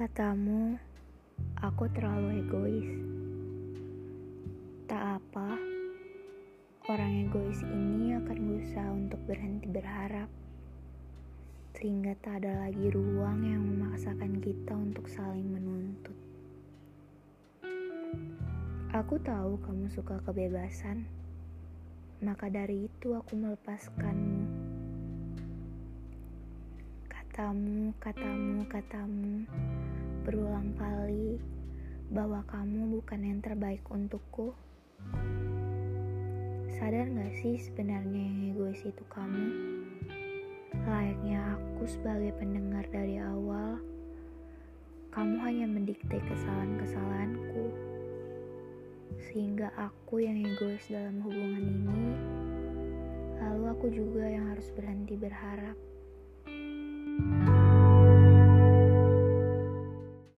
Katamu, aku terlalu egois. Tak apa, orang egois ini akan berusaha untuk berhenti berharap, sehingga tak ada lagi ruang yang memaksakan kita untuk saling menuntut. Aku tahu kamu suka kebebasan, maka dari itu aku melepaskanmu. Katamu, katamu, katamu berulang kali bahwa kamu bukan yang terbaik untukku. Sadar gak sih sebenarnya yang egois itu kamu? Layaknya aku sebagai pendengar dari awal, kamu hanya mendikte kesalahan-kesalahanku. Sehingga aku yang egois dalam hubungan ini, lalu aku juga yang harus berhenti berharap.